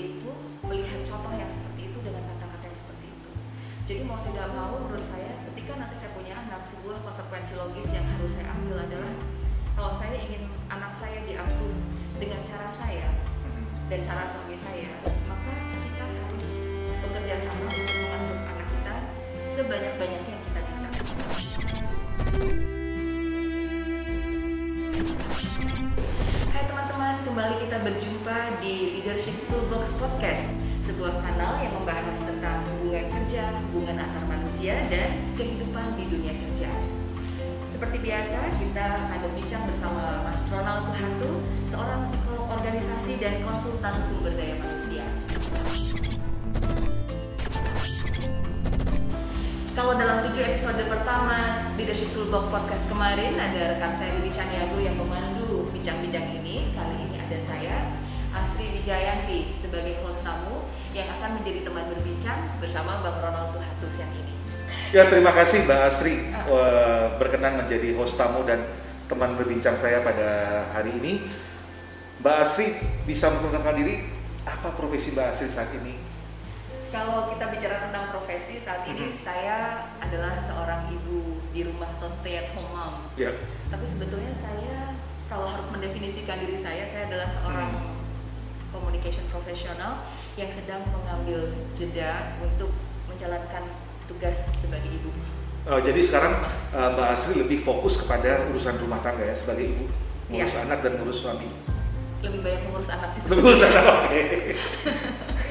seperti itu, melihat contoh yang seperti itu dengan kata-kata yang seperti itu. Jadi mau tidak mau menurut saya ketika nanti saya punya anak, sebuah konsekuensi logis yang harus saya ambil adalah kalau saya ingin anak saya diasuh dengan cara saya dan cara suami saya, maka kita harus bekerja sama untuk mengasuh anak kita sebanyak-banyaknya Podcast Sebuah kanal yang membahas tentang hubungan kerja, hubungan antar manusia, dan kehidupan di dunia kerja Seperti biasa, kita akan berbincang bersama Mas Ronald Tuhantu Seorang psikolog organisasi dan konsultan sumber daya manusia Kalau dalam tujuh episode pertama Leadership Toolbox Podcast kemarin ada rekan saya Rudi Caniago yang memandu bincang-bincang ini. Kali ini ada saya Asri Wijayanti sebagai host tamu yang akan menjadi teman berbincang bersama Bang Ronald Tuhatus yang ini. Ya terima kasih Mbak Asri eh, berkenan menjadi host tamu dan teman berbincang saya pada hari ini. Mbak Asri bisa memperkenalkan diri apa profesi Mbak Asri saat ini? Kalau kita bicara tentang profesi saat ini Mhm. saya adalah seorang ibu di rumah atau stay at home mom. Ya, Tapi sebetulnya saya kalau harus mendefinisikan diri saya, saya adalah seorang Hmm. Communication profesional yang sedang mengambil jeda untuk menjalankan tugas sebagai ibu. Eh, jadi sekarang eh, Mbak Asri lebih fokus kepada urusan rumah tangga ya sebagai ibu, ngurus Iya. anak dan ngurus suami. Lebih banyak mengurus anak sih. Lebih ngurus anak, oke. Iya.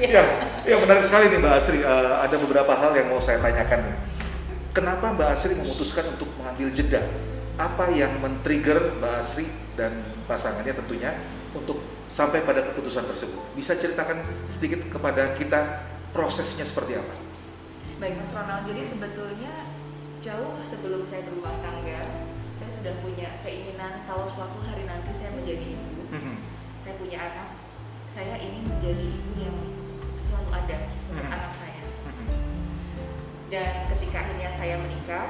Ya, ya menarik sekali nih Mbak Asri. Eh, ada beberapa hal yang mau saya tanyakan nih. Kenapa Mbak Asri memutuskan untuk mengambil jeda? Apa yang men-trigger Mbak Asri dan pasangannya tentunya untuk sampai pada keputusan tersebut? Bisa ceritakan sedikit kepada kita prosesnya seperti apa? Baik Mas Ronald, jadi sebetulnya jauh sebelum saya berumah tangga, saya sudah punya keinginan kalau suatu hari nanti saya menjadi ibu, Mhm. saya punya anak, saya ingin menjadi ibu yang selalu ada untuk Hmm. anak saya. Mhm. Dan ketika akhirnya saya menikah,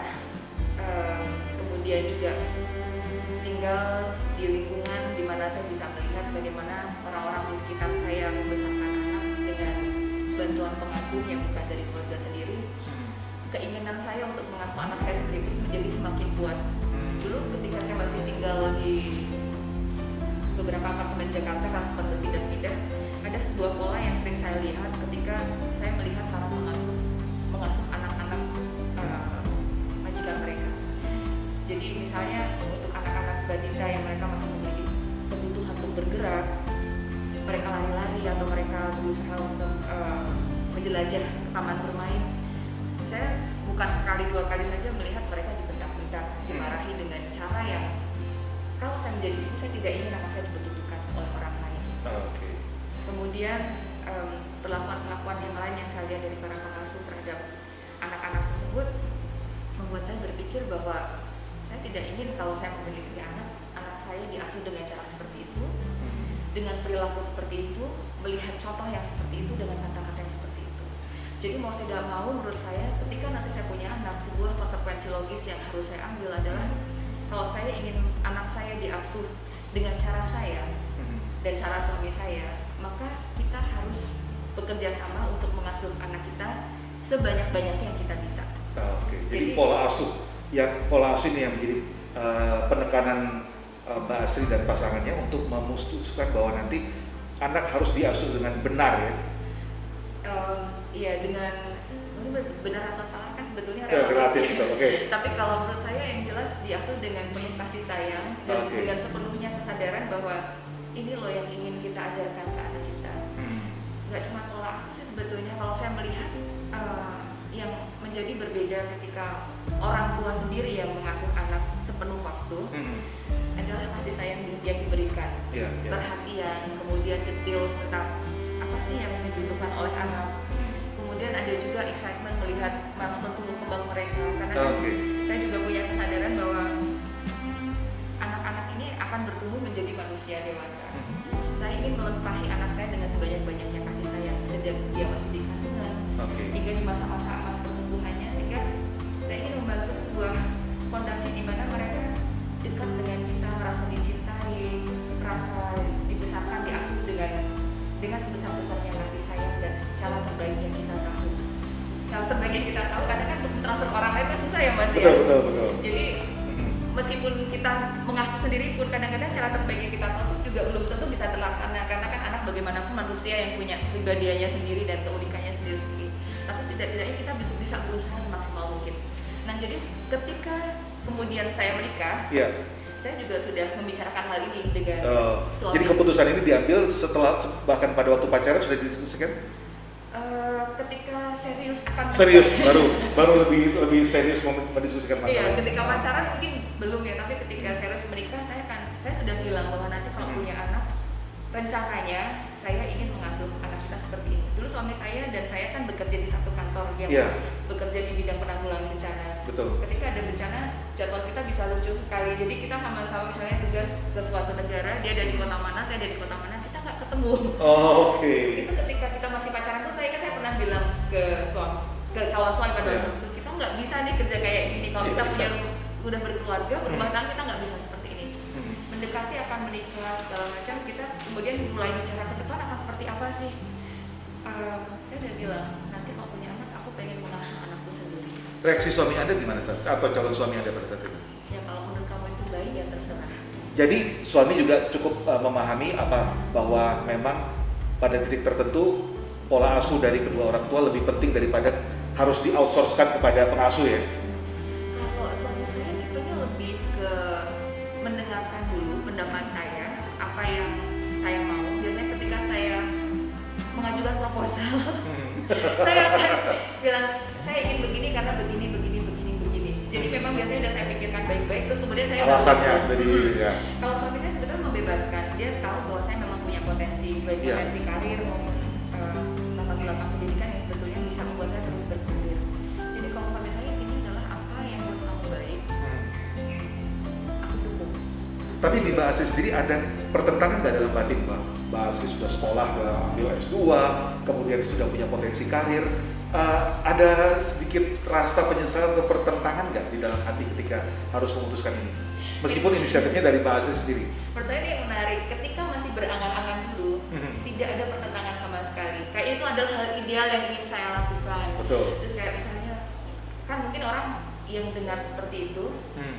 em, kemudian juga tinggal di lingkungan di mana saya bisa melihat bagaimana orang-orang di sekitar saya membesarkan anak dengan bantuan pengasuh yang bukan dari keluarga sendiri, keinginan saya untuk mengasuh anak saya sendiri menjadi semakin kuat. Dulu ketika saya masih tinggal di beberapa apartemen Jakarta transfer berpindah-pindah, ada sebuah pola yang sering saya lihat ketika saya melihat para pengasuh mengasuh anak-anak eh, majikan mereka. Jadi misalnya untuk anak-anak balita yang bergerak, mereka lari-lari atau mereka berusaha untuk eh, menjelajah ke taman bermain. Saya bukan sekali dua kali saja melihat mereka dibentak-bentak, dimarahi dengan cara yang kalau saya menjadi ibu saya tidak ingin anak saya dibentuk-bentukan oleh orang lain. Oke. Kemudian em, perlakuan-perlakuan yang lain yang saya lihat dari para pengasuh terhadap anak-anak tersebut membuat saya berpikir bahwa saya tidak ingin kalau saya memiliki anak, anak saya diasuh dengan cara. Dengan perilaku seperti itu, melihat contoh yang seperti itu dengan kata-kata yang seperti itu. Jadi mau tidak mau menurut saya ketika nanti saya punya anak, sebuah konsekuensi logis yang harus saya ambil adalah kalau saya ingin anak saya diasuh dengan cara saya Mhm. dan cara suami saya, maka kita harus bekerja sama untuk mengasuh anak kita sebanyak-banyaknya yang kita bisa. Oke, jadi Jadi- pola asuh yang pola asuh ini yang menjadi eh, penekanan eh, Mbak Asri dan pasangannya untuk memutuskan bahwa nanti anak harus diasuh dengan benar ya. Em, Iya dengan benar atau salah kan sebetulnya Ya, relatif gitu. Oke. Tapi kalau menurut saya yang jelas diasuh dengan penuh kasih sayang dan Oke. dengan sepenuhnya kesadaran bahwa ini loh yang ingin kita ajarkan ke anak kita. Hmm. Nggak cuma pola asuh sih sebetulnya kalau saya melihat eh, yang menjadi berbeda ketika orang tua sendiri yang mengasuh anak sepenuh detail tentang apa sih yang dibutuhkan oleh anak. Kemudian ada juga excitement kepribadiannya sendiri dan keunikannya sendiri-sendiri tapi tidak-tidaknya kita bisa bisa berusaha semaksimal mungkin. Nah jadi ketika kemudian saya menikah Iya. saya juga sudah membicarakan hal ini dengan Eh, suami. jadi keputusan ini diambil setelah bahkan pada waktu pacaran sudah didiskusikan? Eh, ketika serius akan serius baru baru lebih lebih serius mendiskusikan masalah Iya, ketika pacaran mungkin belum ya, tapi ketika serius menikah saya kan saya sudah bilang bahwa nanti kalau Hmm. punya anak rencananya saya ingin suami saya dan saya kan bekerja di satu kantor yang Iya. bekerja di bidang penanggulangan bencana. betul Ketika ada bencana, jadwal kita bisa lucu sekali. Jadi kita sama-sama misalnya tugas ke suatu negara, dia ada di kota mana, saya ada di kota mana, kita nggak ketemu. oh, oke Itu ketika kita masih pacaran tuh saya kan saya pernah bilang ke suami, ke calon suami pada Iya. waktu itu, kita nggak bisa nih kerja kayak gini. Kalau kita Iya. punya udah berkeluarga, berumah Hmm. tangga kita nggak bisa seperti ini. Mhm. Mendekati akan menikah segala macam, kita kemudian mulai bicara ke depan akan seperti apa sih? Eh, saya udah bilang nanti kalau punya anak, aku pengen mengasuh anakku sendiri. reaksi suami anda gimana saat atau calon suami anda pada saat itu Ya kalau menurut kamu itu baik ya terserah. Jadi suami juga cukup uh, memahami apa bahwa memang pada titik tertentu pola asuh dari kedua orang tua lebih penting daripada harus di outsourcekan kepada pengasuh ya. Saya akan bilang saya ingin begini karena begini, begini, begini, begini. Jadi memang biasanya udah saya pikirkan baik-baik, terus kemudian saya Alasannya dari Hmm. ya. Kalau suami saya sebetulnya membebaskan, dia tahu bahwa saya memang punya potensi, baik Iya. potensi karir maupun eh, latar belakang pendidikan yang sebetulnya bisa membuat saya terus berkarir. Jadi kalau suami saya ini adalah apa yang menurut kamu baik, aku dukung. Tapi di Mbak Asri sendiri ada pertentangan nggak dalam batin Mbak? Mbak Asri sudah sekolah, sudah ambil S2, kemudian sudah punya potensi karir. Uh, ada sedikit rasa penyesalan atau pertentangan nggak di dalam hati ketika harus memutuskan ini? Meskipun inisiatifnya dari Mbak Asri sendiri. Saya ini yang menarik, ketika masih berangan-angan dulu, Mhm. tidak ada pertentangan sama sekali. Kayak itu adalah hal ideal yang ingin saya lakukan. Betul. Terus kayak misalnya, kan mungkin orang yang dengar seperti itu Hmm.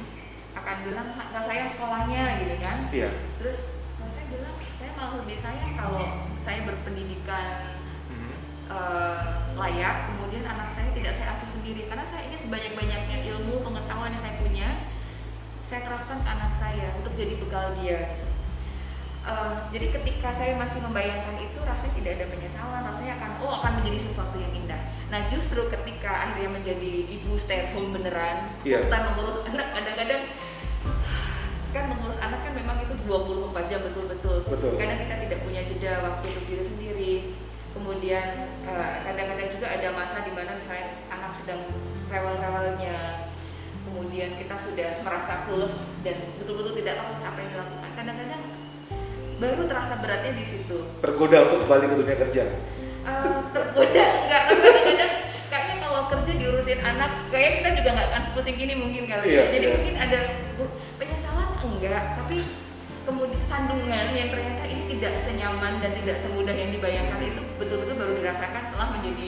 akan bilang nggak sayang sekolahnya gitu kan. Iya. Terus saya bilang saya malah lebih sayang kalau saya berpendidikan Mhm. eh, layak, kemudian anak saya tidak saya asuh sendiri karena saya ini sebanyak-banyaknya ilmu pengetahuan yang saya punya saya terapkan ke anak saya untuk jadi bekal dia. Eh, jadi ketika saya masih membayangkan itu rasanya tidak ada penyesalan, rasanya akan oh akan menjadi sesuatu yang indah. Nah justru ketika akhirnya menjadi ibu stay at home beneran, full time mengurus anak kadang-kadang anak kan memang itu 24 jam betul-betul Betul. karena kita tidak punya jeda waktu untuk diri sendiri. Kemudian eh, kadang-kadang juga ada masa di mana misalnya anak sedang rewel-rewelnya. Kemudian kita sudah merasa clueless dan betul-betul tidak tahu apa yang dilakukan kadang-kadang baru terasa beratnya di situ. Tergoda untuk kembali ke dunia kerja. Eh, tergoda. Nggak tapi kadang-kadang kayaknya kalau kerja diurusin anak kayak kita juga nggak akan pusing gini mungkin kali Iya, ya jadi iya. mungkin ada enggak tapi kemudian sandungan yang ternyata ini tidak senyaman dan tidak semudah yang dibayangkan itu betul-betul baru dirasakan setelah menjadi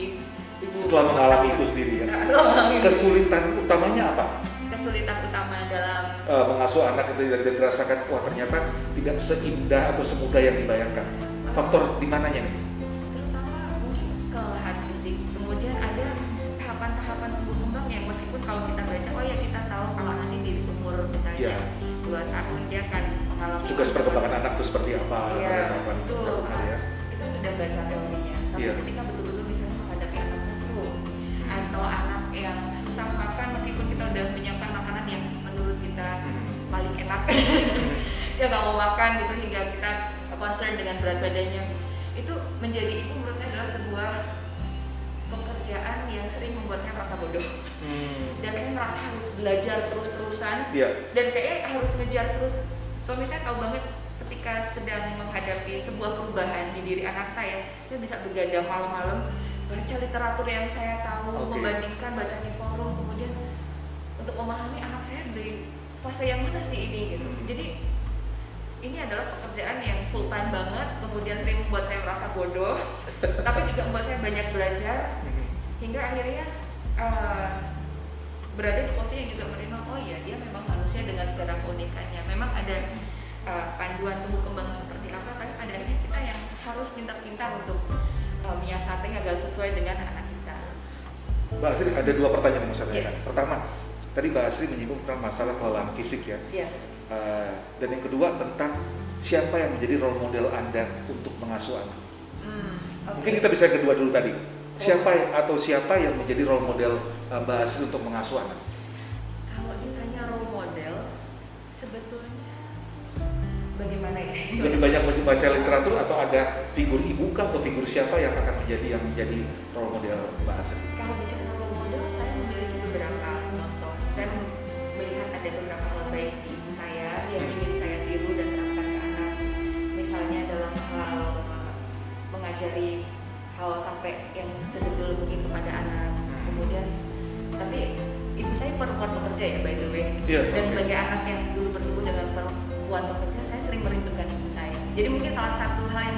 ibu Setelah mengalami rumah itu sendiri ya. Mengalami itu. Kesulitan utamanya apa? kesulitan utama dalam Eh, mengasuh anak itu dan dirasakan wah ternyata tidak seindah atau semudah yang dibayangkan. Faktor di mananya nih? Dia akan mengalami Tugas perkembangan anak itu seperti apa? tahapan betul tahapan ya. kita sudah baca teorinya tapi Iya. ketika betul-betul bisa menghadapi anak baru atau anak yang susah makan meskipun kita udah menyiapkan makanan yang menurut kita Hmm. paling enak dia nggak mau makan gitu hingga kita concern dengan berat badannya itu menjadi ibu menurut saya adalah sebuah pekerjaan yang sering membuat saya merasa bodoh Hmm. dan saya merasa harus belajar terus-terusan Iya. dan kayaknya harus ngejar terus suami saya tahu banget ketika sedang menghadapi sebuah perubahan di diri anak saya saya bisa begadang malam-malam baca literatur yang saya tahu Oke. membandingkan baca di forum kemudian untuk memahami anak saya di fase yang mana sih ini gitu Hmm. jadi ini adalah pekerjaan yang full time banget kemudian sering membuat saya merasa bodoh tapi juga membuat saya banyak belajar Hmm. hingga akhirnya eh, berada di posisi yang juga menerima oh iya dia memang manusia dengan segala keunikannya memang ada uh, panduan tumbuh kembang seperti apa tapi pada akhirnya kita yang harus pintar-pintar untuk uh, menyiasati agar sesuai dengan anak kita Mbak Asri ada dua pertanyaan yang mau saya Iya. tanyakan. Pertama, tadi Mbak Asri menyinggung tentang masalah kelelahan fisik ya. Iya. Uh, dan yang kedua tentang siapa yang menjadi role model Anda untuk mengasuh anak. Hmm, oke. Mungkin kita bisa kedua dulu tadi. Siapa atau siapa yang menjadi role model uh, Mbak Asri untuk mengasuh anak? Lebih banyak membaca literatur atau ada figur ibu kah atau figur siapa yang akan menjadi yang menjadi role model Mbak Asri? Kalau bicara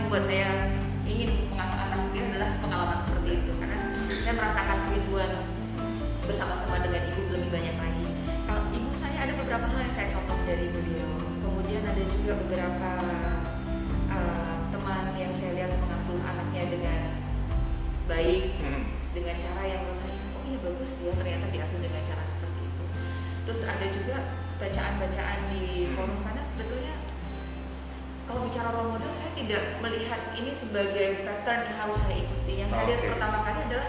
membuat saya ingin mengasuh anak sendiri adalah pengalaman seperti itu. Karena saya merasakan kerinduan bersama-sama dengan ibu lebih banyak lagi. Kalau ibu saya ada beberapa hal yang saya contoh dari beliau. Kemudian ada juga beberapa uh, teman yang saya lihat mengasuh anaknya dengan baik, Hmm. dengan cara yang menurut saya oh iya bagus ya ternyata diasuh dengan cara seperti itu terus ada juga bacaan-bacaan di Hmm. forum karena sebetulnya kalau bicara role model tidak melihat ini sebagai pattern yang harus saya ikuti yang saya lihat Oke. pertama kali adalah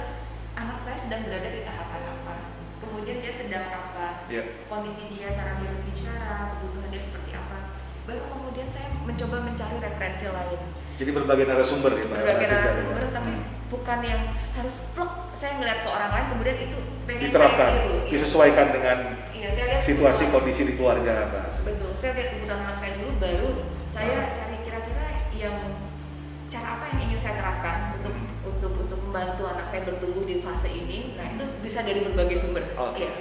anak saya sedang berada di tahapan apa kemudian dia sedang apa Iya. kondisi dia cara dia berbicara kebutuhan dia seperti apa baru kemudian saya mencoba mencari referensi lain Jadi berbagai narasumber ya Mbak berbagai cari. narasumber tapi Hmm. bukan yang harus plok saya ngeliat ke orang lain kemudian itu pengen diterapkan, saya tiru disesuaikan dengan iya saya lihat situasi kebutuhan- kondisi di keluarga Asri. betul saya lihat kebutuhan anak saya dulu baru saya Ah. Yang cara apa yang ingin saya terapkan untuk Hmm. untuk untuk membantu anak saya bertumbuh di fase ini nah itu bisa dari berbagai sumber Oke. Iya.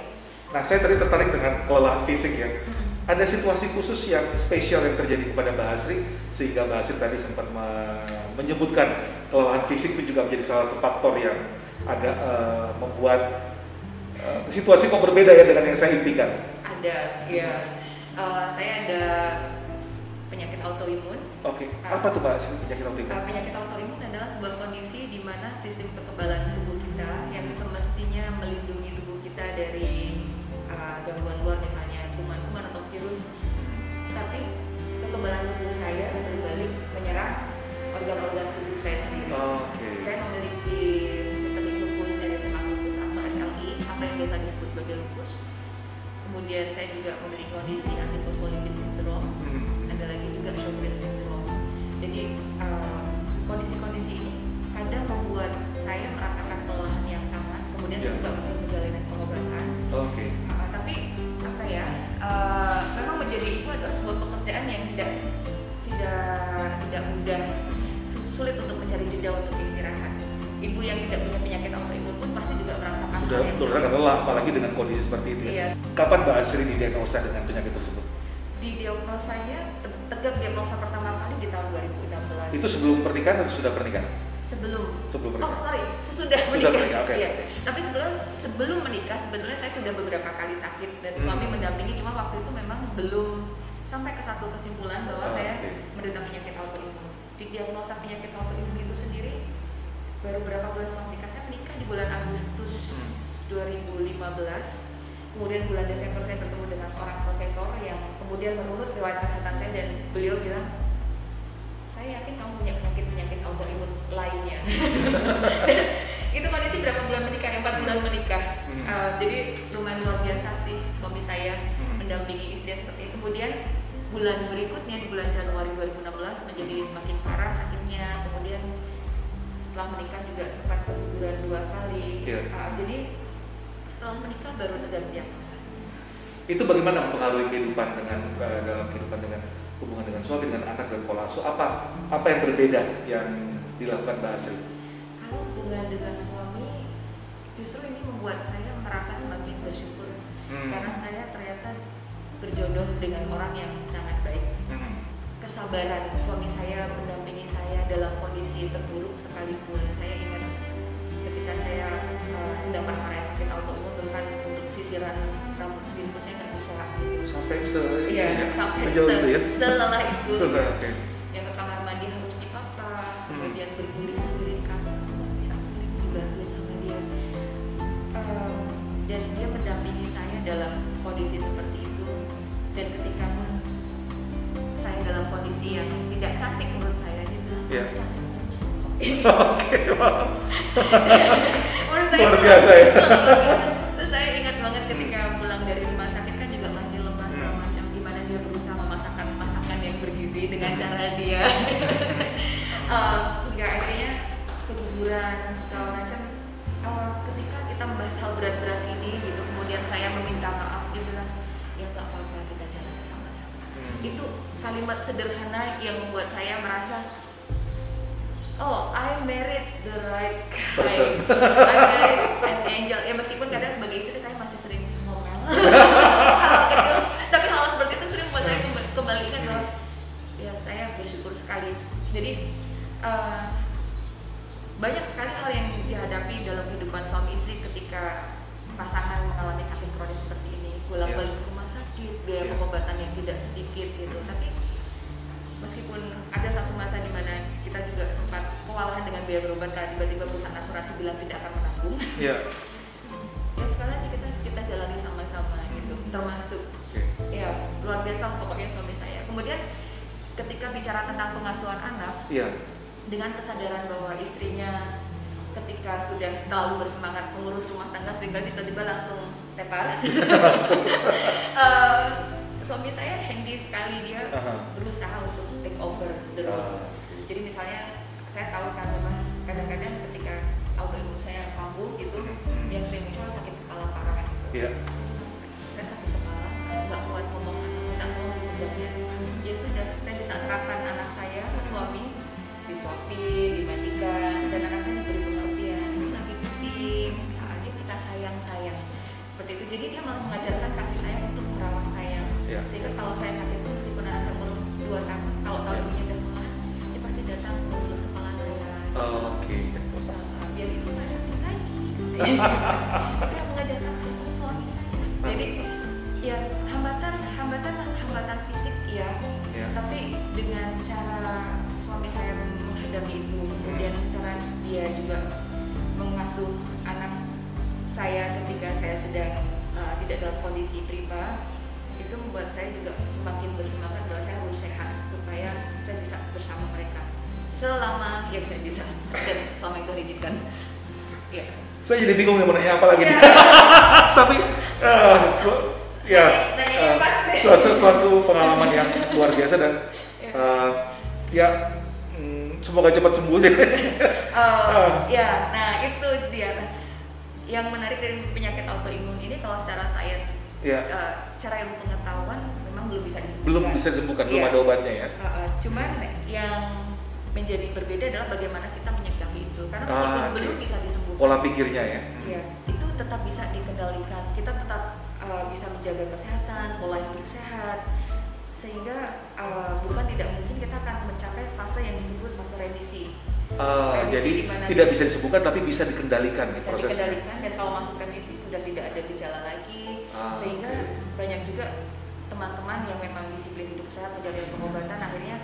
Nah, saya tadi tertarik dengan kelelahan fisik ya. Mm-mm. Ada situasi khusus yang spesial yang terjadi kepada Mbak Asri sehingga Mbak Asri tadi sempat me- menyebutkan kelelahan fisik itu juga menjadi salah satu faktor yang agak eh, membuat eh, situasi kok berbeda ya dengan yang saya impikan. ada ya Eh, saya ada penyakit autoimun Oke, apa tuh Asri penyakit autoimun? Uh, penyakit autoimun adalah sebuah kondisi di mana sistem kekebalan tubuh kita yang semestinya melindungi tubuh kita dari uh, gangguan luar misalnya kuman-kuman atau virus tapi kekebalan tubuh saya berbalik menyerang organ-organ tubuh saya sendiri Oke. saya memiliki sistemik lupus atau SLE atau yang biasa disebut sebagai lupus kemudian saya juga memiliki kondisi antifosfolipid syndrome Hmm. ada lagi juga Sjogren syndrome. Jadi eh, kondisi-kondisi ini kadang membuat saya merasakan kelelahan yang sama. Kemudian saya Ya. juga masih menjalani pengobatan. Oke. Eh, tapi apa ya? eh, memang menjadi ibu adalah sebuah pekerjaan yang tidak tidak tidak mudah, sulit untuk mencari jeda untuk istirahat. Ibu yang tidak Sudah hal yang betul sama. kan lelah apalagi dengan kondisi seperti itu. ya. Iya. Kapan Mbak Asri didiagnosa dengan penyakit tersebut? Di diagnosanya te- tegak diagnosa pertama kali di tahun 2016. Itu sebelum pernikahan atau sudah pernikahan? sebelum Sebelum Oh pernikahan. sorry, sesudah Sudah menikah. menikah, oke. Iya. Tapi sebelum sebelum menikah sebetulnya saya sudah beberapa kali sakit dan Hmm. suami mendampingi cuma waktu itu memang belum sampai ke satu kesimpulan bahwa Oh, saya oke. menderita penyakit autoimun. Diagnosa penyakit autoimun itu sendiri baru beberapa bulan setelah menikah saya menikah di bulan Agustus Hmm. 2015. Kemudian bulan Desember saya bertemu dengan seorang profesor yang kemudian menurut riwayat kesehatan saya dan beliau bilang saya yakin kamu punya penyakit-penyakit autoimun lainnya. itu kondisi berapa bulan menikah? Empat bulan menikah. Hmm. Uh, jadi lumayan luar biasa sih suami saya Hmm. mendampingi istri seperti itu. Kemudian bulan berikutnya di bulan Januari 2016 menjadi semakin parah sakitnya. Kemudian setelah menikah juga sempat keguguran dua kali. Iya. Uh, jadi setelah menikah baru ada diagnosa. Itu bagaimana mempengaruhi kehidupan dengan eh, dalam kehidupan dengan hubungan dengan suami dengan anak dan pola asuh? Apa apa yang berbeda yang dilakukan Mbak Asri? Kalau hubungan dengan suami, justru ini membuat saya merasa semakin bersyukur Hmm. karena saya ternyata berjodoh dengan orang yang sangat baik. Hmm. Kesabaran suami saya mendampingi saya dalam kondisi terburuk sekalipun. Saya ketika saya uh, sedang berkarya sakit autoimun bahkan untuk sisi sisiran rambut sendiri pun saya nggak bisa gitu. Sampai se Iya, ya, sampai sejauh itu ya. selelah itu. Betul, oke. Yang ke kamar mandi harus dipapa, Hmm. kemudian berguling guling kasur, bisa dibantuin sama dia. Em, dan dia mendampingi saya dalam kondisi seperti itu. Dan ketika pun saya dalam kondisi yang tidak cantik menurut saya, dia bilang, Iya. cantik terus." Oke, Luar biasa ya. Terus saya ingat banget ketika pulang dari rumah sakit kan juga masih lemas Hmm. macam gimana dia berusaha memasakkan masakan yang bergizi dengan Hmm. cara dia Eh, hingga akhirnya keguguran segala macam Eh, ketika kita membahas hal berat-berat ini gitu kemudian saya meminta maaf dia bilang ya nggak apa-apa kita jalan sama-sama Hmm. itu kalimat sederhana yang membuat saya merasa oh I married the right guy. Person. I married an angel. Ya meskipun kadang sebagai istri saya masih sering ngomel. Hal kecil. Tapi hal seperti itu sering membuat saya kembali, ingat bahwa ya saya bersyukur sekali. Jadi eh, banyak sekali hal yang dihadapi dalam kehidupan suami istri ketika pasangan mengalami sakit kronis seperti ini. Bolak-balik ke rumah sakit biaya Iya. pengobatan yang tidak sedikit gitu. Tapi meskipun ada satu masa di mana kita juga sempat kewalahan dengan biaya berobat karena tiba-tiba perusahaan asuransi bilang tidak akan menanggung Iya. ya sekali lagi kita kita jalani sama-sama gitu termasuk Oke. ya luar biasa pokoknya suami saya kemudian ketika bicara tentang pengasuhan anak Iya. dengan kesadaran bahwa istrinya ketika sudah terlalu bersemangat mengurus rumah tangga sehingga tiba-tiba langsung tepar Eh, suami saya handy sekali dia Aha. berusaha untuk over the role Ah, jadi misalnya saya tahu kan memang kadang-kadang ketika autoimun saya kambuh gitu Hmm. yang sering muncul sakit kepala parah Iya. saya sakit kepala nggak kuat ngomong minta tolong dipegangnya ya sudah saya bisa serahkan anak saya suami disuapin dimandikan dan anak saya diberi pengertian. Ini lagi pusing nah, kita sayang sayang. Seperti itu. Jadi dia malah mengajarkan kasih sayang untuk merawat saya Iya. sehingga kalau saya sakit pun saya umur dua tahun kalau mengajarkan suami saya. Jadi ya hambatan hambatan hambatan fisik ya Iya. tapi dengan cara suami saya menghadapi itu kemudian cara dia juga mengasuh anak saya ketika saya sedang uh, tidak dalam kondisi prima itu membuat saya juga semakin bersemangat bahwa saya harus sehat supaya saya bisa bersama mereka. Selama yang saya bisa dan selama itu diizinkan ya Saya jadi bingung mau nanya apa lagi nih. Ya. Tapi eh, ya pas. suatu, suatu pengalaman yang luar biasa dan Ya. eh, ya mm, semoga cepat sembuh Ah. ya, nah itu dia. Yang menarik dari penyakit autoimun ini kalau secara sains, ya eh, secara ilmu pengetahuan memang belum bisa disembuhkan. belum bisa disembuhkan, belum Iya. ada obatnya ya. Eh, cuman yang menjadi berbeda adalah bagaimana kita menyikapi itu. Karena Ah, oke. belum bisa disembuhkan, Pola pikirnya ya. Iya, itu tetap bisa dikendalikan. Kita tetap uh, bisa menjaga kesehatan, pola hidup sehat, sehingga uh, bukan tidak mungkin kita akan mencapai fase yang disebut fase remisi. Remisi jadi tidak bisa disembuhkan tapi bisa dikendalikan nih Bisa prosesnya. dikendalikan dan kalau masuk remisi sudah tidak ada gejala lagi, Ah, sehingga oke. banyak juga teman-teman yang memang disiplin hidup sehat menjalani pengobatan akhirnya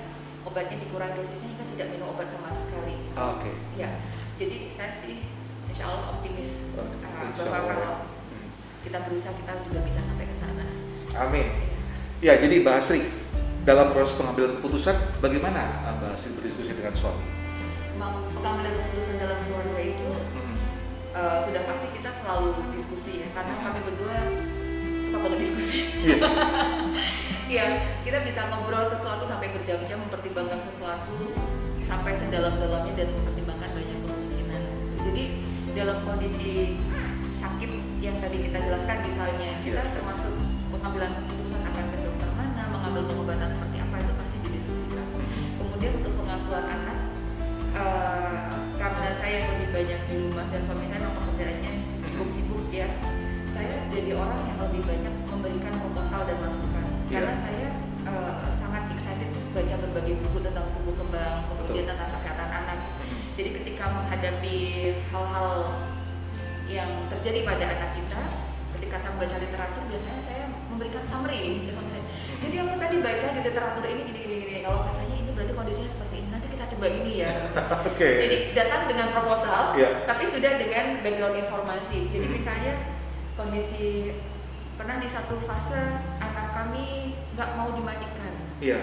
obatnya dikurangi dosisnya tidak minum obat sama sekali. Ah, Oke. Ya, jadi saya sih insya Allah optimis Oh, uh, bahwa kalau Hmm. kita berusaha kita juga bisa sampai ke sana. Amin. Ya, jadi Mbak Asri, dalam proses pengambilan keputusan, bagaimana uh, Mbak Asri berdiskusi dengan suami? Memang pengambilan keputusan dalam keluarga itu Hmm. uh, sudah pasti kita selalu diskusi ya, karena kami berdua suka banget diskusi. Iya. Iya, kita bisa ngobrol sesuatu sampai berjam-jam mempertimbangkan sesuatu sampai sedalam-dalamnya dan mempertimbangkan banyak kemungkinan. Jadi dalam kondisi sakit yang tadi kita jelaskan misalnya kita Iya. termasuk pengambilan keputusan akan ke dokter mana, mengambil pengobatan seperti apa itu pasti didiskusikan. Kemudian untuk pengasuhan anak, eh, karena saya lebih banyak di rumah dan suami saya memang pekerjaannya cukup sibuk ya, saya jadi orang yang lebih banyak memberikan proposal dan masukan. Iya. Karena saya eh, baca berbagai buku tentang tumbuh kembang, kemudian Betul. tentang kesehatan anak. Hmm. Jadi ketika menghadapi hal-hal yang terjadi pada anak kita, ketika saya membaca literatur biasanya saya memberikan summary. Jadi aku tadi baca di literatur ini gini gini gini. Kalau katanya ini berarti kondisinya seperti ini. Nanti kita coba ini ya. Oke. Jadi datang dengan proposal, Iya. tapi sudah dengan background informasi. Jadi Hmm. misalnya kondisi pernah di satu fase anak kami nggak mau dimandikan, Iya.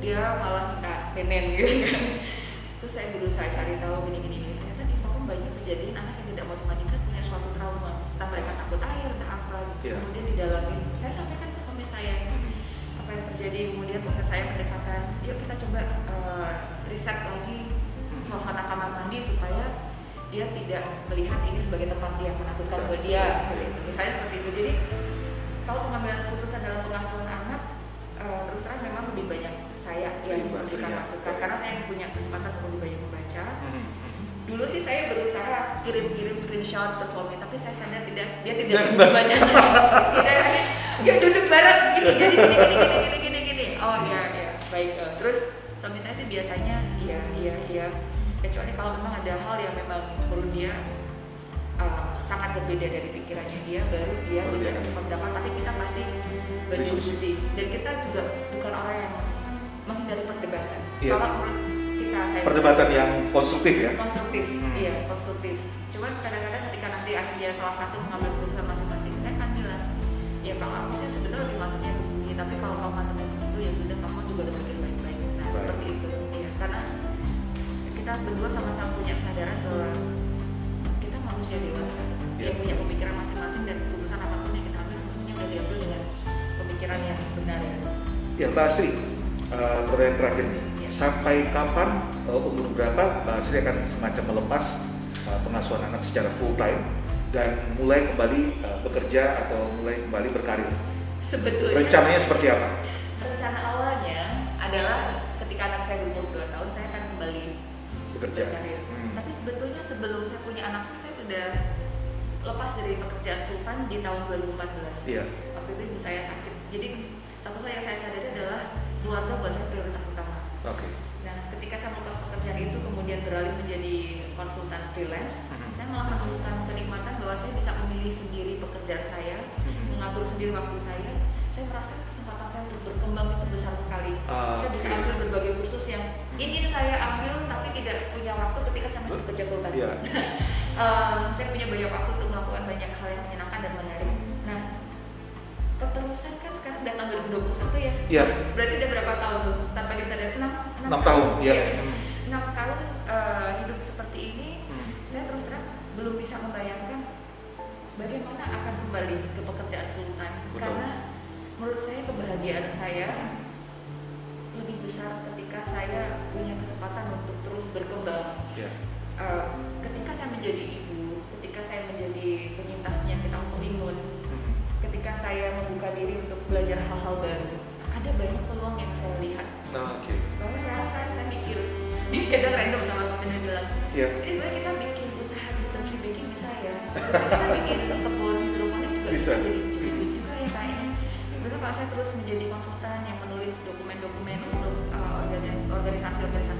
Dia malah minta penen gitu kan. Terus saya berusaha cari tahu gini gini gini. Ternyata di Papua banyak kejadian anak yang tidak mau dimandikan punya suatu trauma. Entah mereka takut air, entah apa. Iya. Kemudian didalami. Saya sampaikan ke suami saya apa yang terjadi. Kemudian proses saya mendekatkan. Yuk kita coba eh, riset lagi suasana kamar mandi supaya dia tidak melihat ini sebagai tempat yang menakutkan buat dia seperti itu. Misalnya seperti itu. Jadi kalau pengambilan keputusan dalam pengasuhan anak eh, terus terang memang lebih banyak saya yang basrinya. masukan karena saya yang punya kesempatan untuk lebih banyak membaca. Mhm. Dulu sih saya berusaha kirim-kirim screenshot ke suami, tapi saya sadar tidak dia tidak membacanya. Tidak, dia duduk bareng gini, gini gini gini gini gini gini. Oh iya iya baik. Eh, Terus suami saya sih biasanya iya iya iya. Kecuali kalau memang ada hal yang memang menurut dia eh, sangat berbeda dari pikirannya dia, baru dia Baru dia memberikan pendapat. Tapi kita pasti berdiskusi dan kita juga bukan orang yang menghindari perdebatan. Iya. Kalau menurut kita saya Perdebatan yang konstruktif ya. konstruktif Hmm. iya konstruktif cuman kadang-kadang ketika nanti akhirnya salah satu mengambil keputusan masing-masing saya akan bilang ya kalau aku sih sebenarnya lebih mantapnya begini tapi kalau kamu mantapnya begitu ya sudah kamu juga harus pikir baik-baik nah Baik. seperti itu ya karena kita berdua sama-sama punya kesadaran bahwa kita manusia dewasa Iya. yang punya pemikiran masing-masing dan keputusan apa pun yang kita ambil semuanya udah diambil dengan pemikiran yang benar ya Ya Mbak Asri, eh, pertanyaan terakhir nih. Ya. Sampai kapan eh, umur berapa Mbak Asri akan semacam melepas eh, pengasuhan anak secara full time dan mulai kembali eh, bekerja atau mulai kembali berkarir? sebetulnya Rencananya seperti apa? rencana awalnya adalah ketika anak saya berumur 2 tahun saya akan kembali Bekerja. berkarir. Hmm. Tapi sebetulnya sebelum saya punya anak saya sudah lepas dari pekerjaan full time di tahun 2014. Iya. Waktu itu ibu saya sakit. Jadi satu hal yang saya sadari adalah keluarga buat saya prioritas utama. Oke. Nah, ketika saya melepas pekerjaan itu kemudian beralih menjadi konsultan freelance, Mhm. saya malah menemukan kenikmatan bahwa saya bisa memilih sendiri pekerjaan saya, Mhm. mengatur sendiri waktu saya. Saya merasa kesempatan saya untuk berkembang itu besar sekali. Ah, saya bisa oke. ambil berbagai kursus yang ingin saya ambil tapi tidak punya waktu ketika saya masih bekerja full time. Iya. Em, saya punya banyak waktu 2021 ya. Iya. Mas, Berarti udah berapa tahun tuh? Tanpa disadari 6, 6 tahun, ya. Hmm. 6 tahun eh, hidup seperti ini, Hmm. saya terus terang belum bisa membayangkan bagaimana akan kembali ke pekerjaan full time. Karena menurut saya kebahagiaan saya lebih besar ketika saya punya kesempatan untuk terus berkembang Iya. Eh, ketika saya menjadi ibu, ketika saya menjadi penyintas penyakit autoimun. Ketika saya membuka diri untuk belajar hal-hal baru, ada banyak peluang yang saya lihat. Nah, oke. Bahwa sekarang saya, saya mikir, kadang random sama suaminya bilang, Iya. jadi sebenarnya kita bikin usaha di tree baking bisa ya, kita bikin kebun hidroponik juga Bisa. bisa jadi duit juga ya kayaknya. Terus kalau saya terus menjadi konsultan yang menulis dokumen-dokumen untuk uh, organis- organisasi-organisasi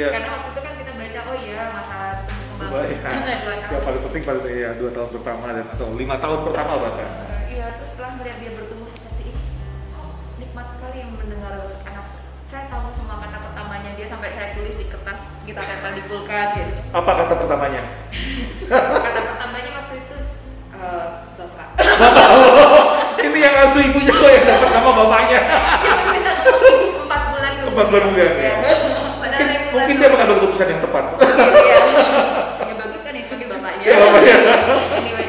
Iya. karena waktu itu kan kita baca oh iya masa Sebuah ya. dua tahun Yang paling penting pada ya dua tahun pertama dan atau lima tahun pertama bahkan. Eh, Iya, terus setelah melihat dia bertumbuh seperti ini, nikmat sekali mendengar anak. Saya tahu semua kata pertamanya dia sampai saya tulis di kertas kita tempel di kulkas gitu. Apa kata pertamanya? Kata pertamanya waktu itu eh, bapak. Ini yang asuh ibunya kok yang dapat nama bapaknya. Ibu empat bulan Empat bulan kemudian, ya. Ya. keputusan yang tepat. Iya. Yang bagus kan yang panggil bapaknya. Iya, bapaknya. anyway,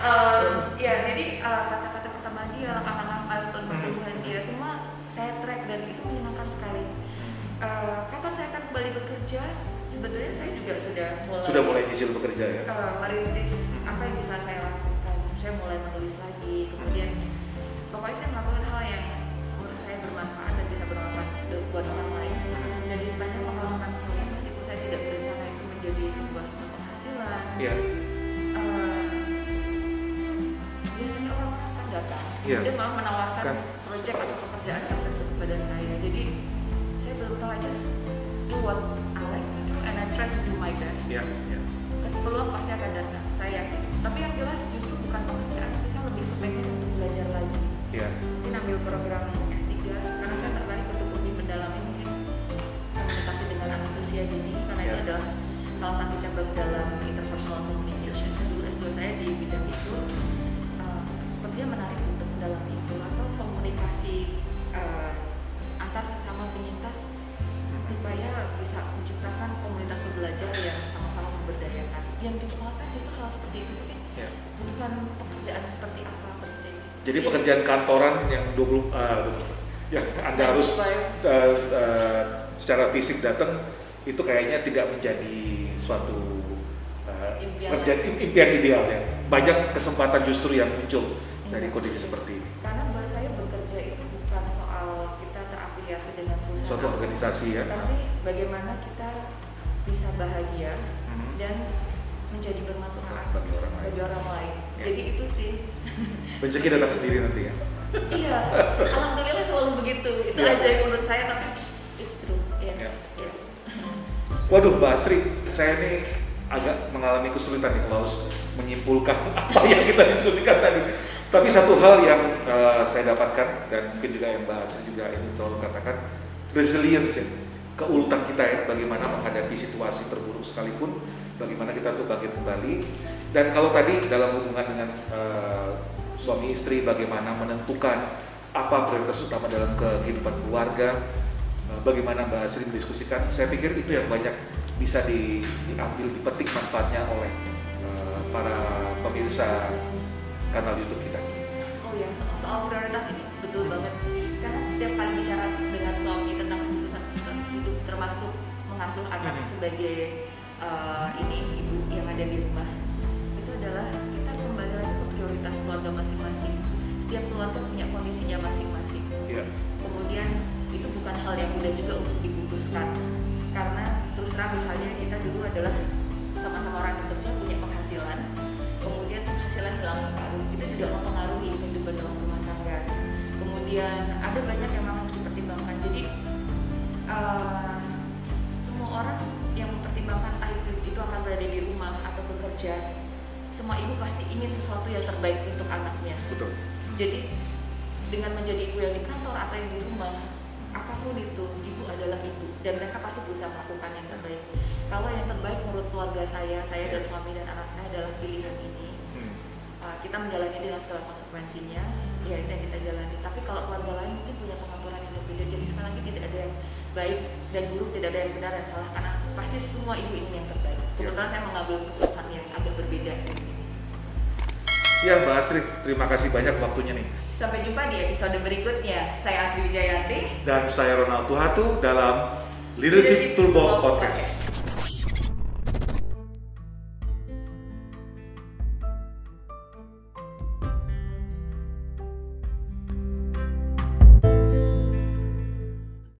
um, ya jadi uh, kata-kata pertama dia, langkah-langkah Hmm. pertumbuhan dia semua saya track dan itu menyenangkan sekali. Uh, kapan saya akan kembali bekerja? Sebetulnya saya juga sudah mulai Sudah mulai nyicil bekerja ya. uh, merintis apa yang bisa saya lakukan. Saya mulai menulis lagi, kemudian pokoknya saya melakukan hal yang menurut saya bermanfaat dan bisa bermanfaat buat orang lain. Menjadi sebuah sumber penghasilan, Iya. eh, biasanya orang akan datang Iya. dan malah menawarkan Kan. proyek atau pekerjaan tertentu kepada saya. Jadi saya belum tahu aja do what I like to do and I try to do my best Iya. Iya. dan peluang pasti akan datang saya yakin tapi yang jelas justru bukan pekerjaan saya lebih kepengen untuk belajar lagi Iya. mungkin ambil program cabang dalam interpersonal communication dan dulu S2 saya di bidang itu eh, sepertinya menarik untuk mendalami itu atau komunikasi eh, antar sesama penyintas supaya bisa menciptakan komunitas pembelajar yang sama-sama memberdayakan. Yang di kepala saya justru hal seperti itu mungkin Iya. bukan pekerjaan seperti apa persis. Jadi pekerjaan kantoran yang 20 eh, 20 yang Anda harus eh, eh, secara fisik datang itu kayaknya tidak menjadi suatu eh, Impian. kerjaan im- impian ideal ya. Banyak kesempatan justru yang muncul dari Iya. kondisi seperti ini. Karena buat saya bekerja itu bukan soal kita terafiliasi dengan perusahaan. Suatu organisasi ya. Tapi bagaimana kita bisa bahagia Mhm. dan menjadi bermanfaat Bagi orang lain. bagi orang lain. Ya. Jadi itu sih. Rezeki datang sendiri nanti ya. iya, alhamdulillah selalu begitu. Itu Ya. aja yang menurut saya tapi it's true. Ya. Ya. Ya. Waduh, Mbak Asri, saya ini agak mengalami kesulitan nih kalau harus menyimpulkan apa yang kita diskusikan tadi. Tapi satu hal yang eh, saya dapatkan dan mungkin juga yang Mbak Asri juga ini selalu katakan resilience ya, keuletan kita ya, bagaimana menghadapi situasi terburuk sekalipun, bagaimana kita tuh bangkit kembali. Dan kalau tadi dalam hubungan dengan eh, suami istri, bagaimana menentukan apa prioritas utama dalam kehidupan keluarga, Eh, bagaimana Mbak Asri mendiskusikan, saya pikir itu yang banyak bisa di- diambil, dipetik manfaatnya oleh eh, para pemirsa kanal YouTube kita. Oh ya, soal prioritas ini betul banget. Karena setiap kali bicara dengan suami tentang keputusan hidup, termasuk mengasuh anak Mhm. sebagai eh, ini ibu yang ada di rumah, itu adalah kita kembali lagi ke prioritas keluarga masing-masing. Setiap keluarga punya kondisinya masing-masing. Iya. Kemudian itu bukan hal yang mudah juga untuk dibungkuskan terang misalnya kita dulu adalah sama-sama orang yang kerja punya penghasilan kemudian penghasilan hilang separuh itu juga mempengaruhi kehidupan dalam rumah tangga. Kemudian ada banyak yang memang harus dipertimbangkan. Jadi eh, semua orang yang mempertimbangkan ah itu, itu akan berada di rumah atau bekerja semua ibu pasti ingin sesuatu yang terbaik untuk anaknya. Betul. jadi dengan menjadi ibu yang di kantor atau yang di rumah, apa pun itu, ibu adalah ibu dan mereka pasti berusaha melakukan yang terbaik. Kalau yang terbaik menurut keluarga saya, saya dan suami dan anak saya adalah pilihan ini. Hmm. Uh, kita menjalani dengan segala konsekuensinya, ya itu yang kita jalani. Tapi kalau keluarga lain mungkin punya pengaturan yang berbeda. Jadi sekali lagi tidak ada yang baik dan buruk, tidak ada yang benar dan salah karena pasti semua ibu ingin yang terbaik. Kebetulan saya mengambil keputusan yang agak berbeda. Ya Mbak Asri, terima kasih banyak waktunya nih. Sampai jumpa di episode berikutnya. Saya Asri Wijayanti. Dan saya Ronald Tuhatu dalam Leadership Toolbox Podcast.